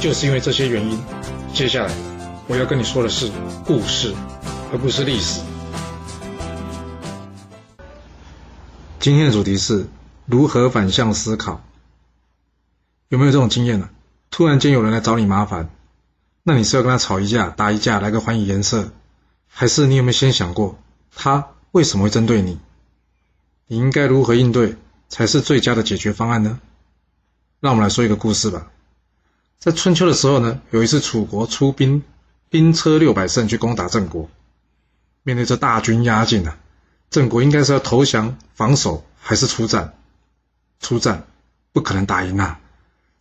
就是因为这些原因，接下来我要跟你说的是故事，而不是历史。今天的主题是如何反向思考。有没有这种经验呢？突然间有人来找你麻烦，那你是要跟他吵一架、打一架，来个还以颜色，还是你有没有先想过他为什么会针对你？你应该如何应对才是最佳的解决方案呢？让我们来说一个故事吧。在春秋的时候呢，有一次楚国出兵，兵车六百乘去攻打郑国。面对这大军压境啊，郑国应该是要投降、防守还是出战？出战不可能打赢啊！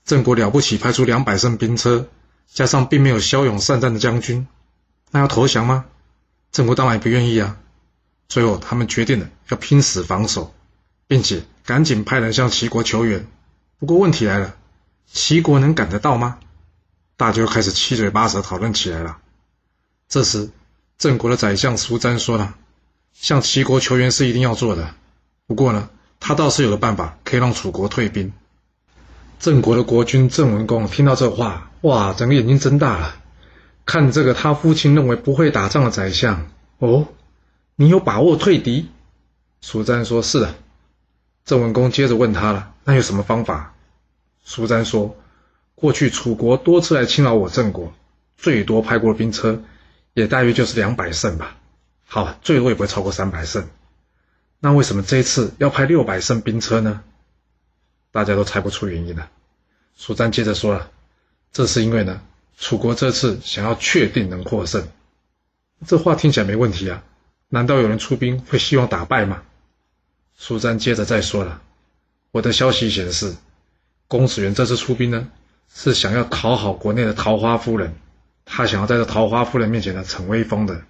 郑国了不起，派出两百乘兵车，加上并没有骁勇善战的将军，那要投降吗？郑国当然也不愿意啊。最后他们决定了要拼死防守，并且赶紧派人向齐国求援。不过问题来了。齐国能赶得到吗？大家又开始七嘴八舌讨论起来了。这时，郑国的宰相苏詹说了：“向齐国求援是一定要做的，不过呢，他倒是有个办法可以让楚国退兵。”郑国的国君郑文公听到这话，哇，整个眼睛睁大了，看这个他父亲认为不会打仗的宰相，哦，你有把握退敌？苏詹说：“是的。”郑文公接着问他了：“那有什么方法？”苏詹说：“过去楚国多次来侵扰我郑国，最多派过兵车，也大约就是两百乘吧。好，最多也不会超过三百乘。那为什么这次要派六百乘兵车呢？大家都猜不出原因了。”苏詹接着说了：“这是因为呢，楚国这次想要确定能获胜。这话听起来没问题啊，难道有人出兵会希望打败吗？”苏詹接着再说了：“我的消息显示。”公子元这次出兵呢，是想要讨好国内的桃花夫人，他想要在这桃花夫人面前呢逞威风的，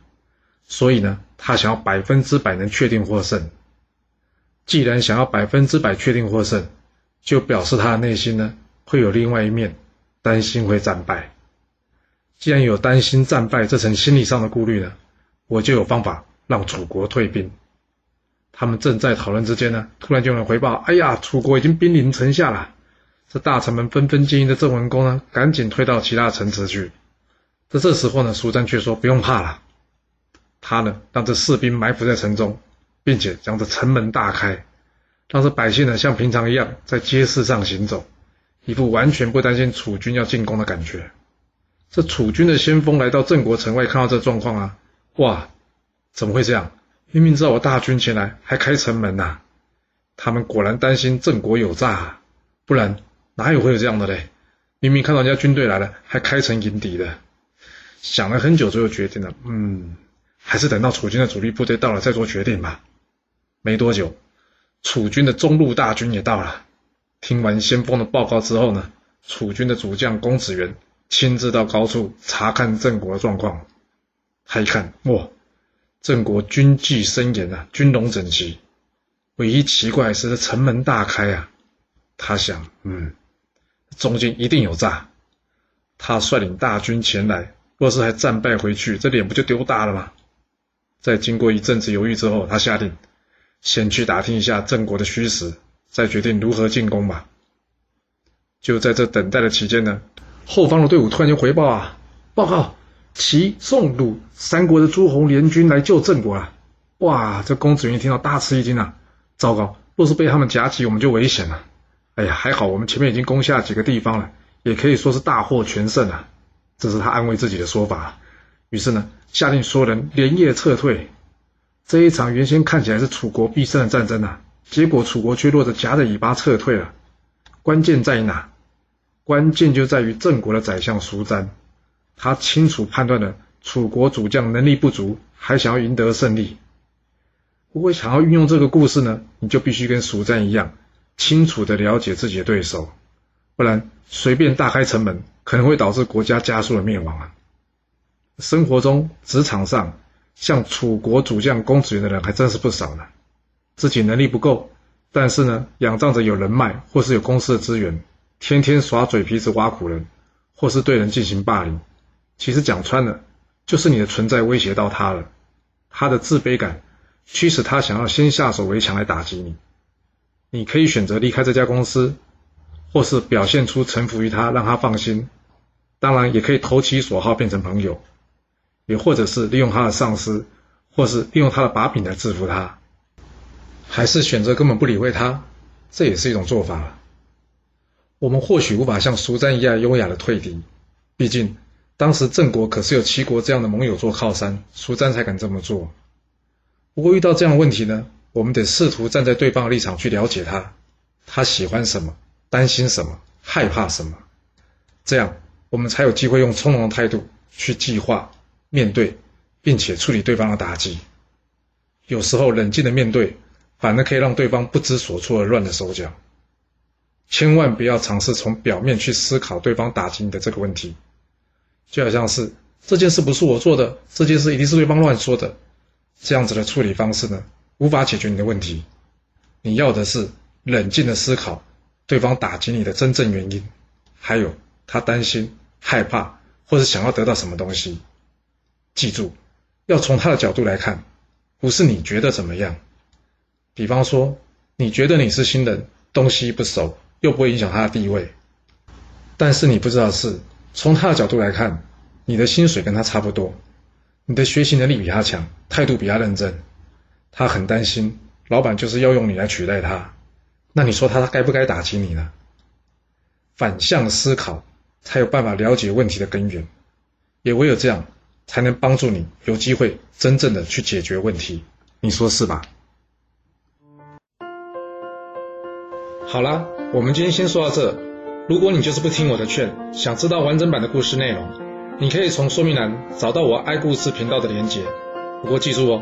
所以呢，他想要百分之百能确定获胜。既然想要百分之百确定获胜，就表示他的内心呢会有另外一面，担心会战败。既然有担心战败这层心理上的顾虑呢，我就有方法让楚国退兵。他们正在讨论之间呢，突然就有人回报：哎呀，楚国已经兵临城下了。这大臣们纷纷建议的郑文公呢，赶紧退到其他城池去。在这时候呢，苏詹却说：“不用怕了。”他呢，让这士兵埋伏在城中，并且将这城门大开，让这百姓呢像平常一样在街市上行走，一副完全不担心楚军要进攻的感觉。这楚军的先锋来到郑国城外，看到这状况啊，哇，怎么会这样？明明知道我大军前来，还开城门呐！他们果然担心郑国有诈，不然。哪有会有这样的嘞？明明看到人家军队来了，还开城迎敌的。想了很久，最后决定了，嗯，还是等到楚军的主力部队到了再做决定吧。没多久，楚军的中路大军也到了。听完先锋的报告之后呢，楚军的主将公子元亲自到高处查看郑国的状况。他一看，哇，郑国军纪森严啊，军容整齐。唯一奇怪是这城门大开啊。他想，嗯。中间一定有诈，他率领大军前来，若是还战败回去，这脸不就丢大了吗？在经过一阵子犹豫之后，他下令先去打听一下郑国的虚实，再决定如何进攻吧。就在这等待的期间呢，后方的队伍突然间回报啊，报告齐、宋、鲁三国的诸侯联军来救郑国了。哇，这公子云一听到大吃一惊啊，糟糕，若是被他们夹击，我们就危险了。哎呀，还好我们前面已经攻下几个地方了，也可以说是大获全胜啊。这是他安慰自己的说法。于是呢，下令所有人连夜撤退。这一场原先看起来是楚国必胜的战争啊，结果楚国却落着夹着尾巴撤退了。关键在哪？关键就在于郑国的宰相苏詹，他清楚判断了楚国主将能力不足，还想要赢得胜利。不过想要运用这个故事呢，你就必须跟蜀詹一样。清楚的了解自己的对手，不然随便大开城门，可能会导致国家加速的灭亡啊。生活中、职场上，像楚国主将公子元的人还真是不少呢。自己能力不够，但是呢，仰仗着有人脉或是有公司的资源，天天耍嘴皮子挖苦人，或是对人进行霸凌。其实讲穿了，就是你的存在威胁到他了，他的自卑感驱使他想要先下手为强来打击你。你可以选择离开这家公司，或是表现出臣服于他，让他放心。当然，也可以投其所好变成朋友，也或者是利用他的上司，或是利用他的把柄来制服他。还是选择根本不理会他，这也是一种做法。我们或许无法像苏詹一样优雅的退敌，毕竟当时郑国可是有齐国这样的盟友做靠山，苏詹才敢这么做。不过遇到这样的问题呢，我们得试图站在对方的立场去了解他，他喜欢什么，担心什么，害怕什么，这样我们才有机会用从容的态度去计划、面对，并且处理对方的打击。有时候冷静的面对。反而可以让对方不知所措而乱了手脚。千万不要尝试从表面去思考对方打击你的这个问题，就好像是这件事不是我做的，这件事一定是对方乱说的。这样子的处理方式呢，无法解决你的问题。你要的是冷静的思考对方打击你的真正原因，还有他担心、害怕或者想要得到什么东西。记住，要从他的角度来看，不是你觉得怎么样。比方说，你觉得你是新人，东西不熟，又不会影响他的地位。但是你不知道是，从他的角度来看，你的薪水跟他差不多，你的学习能力比他强，态度比他认真，他很担心，老板就是要用你来取代他。那你说他该不该打击你呢？反向思考，才有办法了解问题的根源，也唯有这样，才能帮助你有机会真正的去解决问题。你说是吧？好啦，我们今天先说到这。如果你就是不听我的劝，想知道完整版的故事内容，你可以从说明栏找到我爱故事频道的连结。不过记住哦，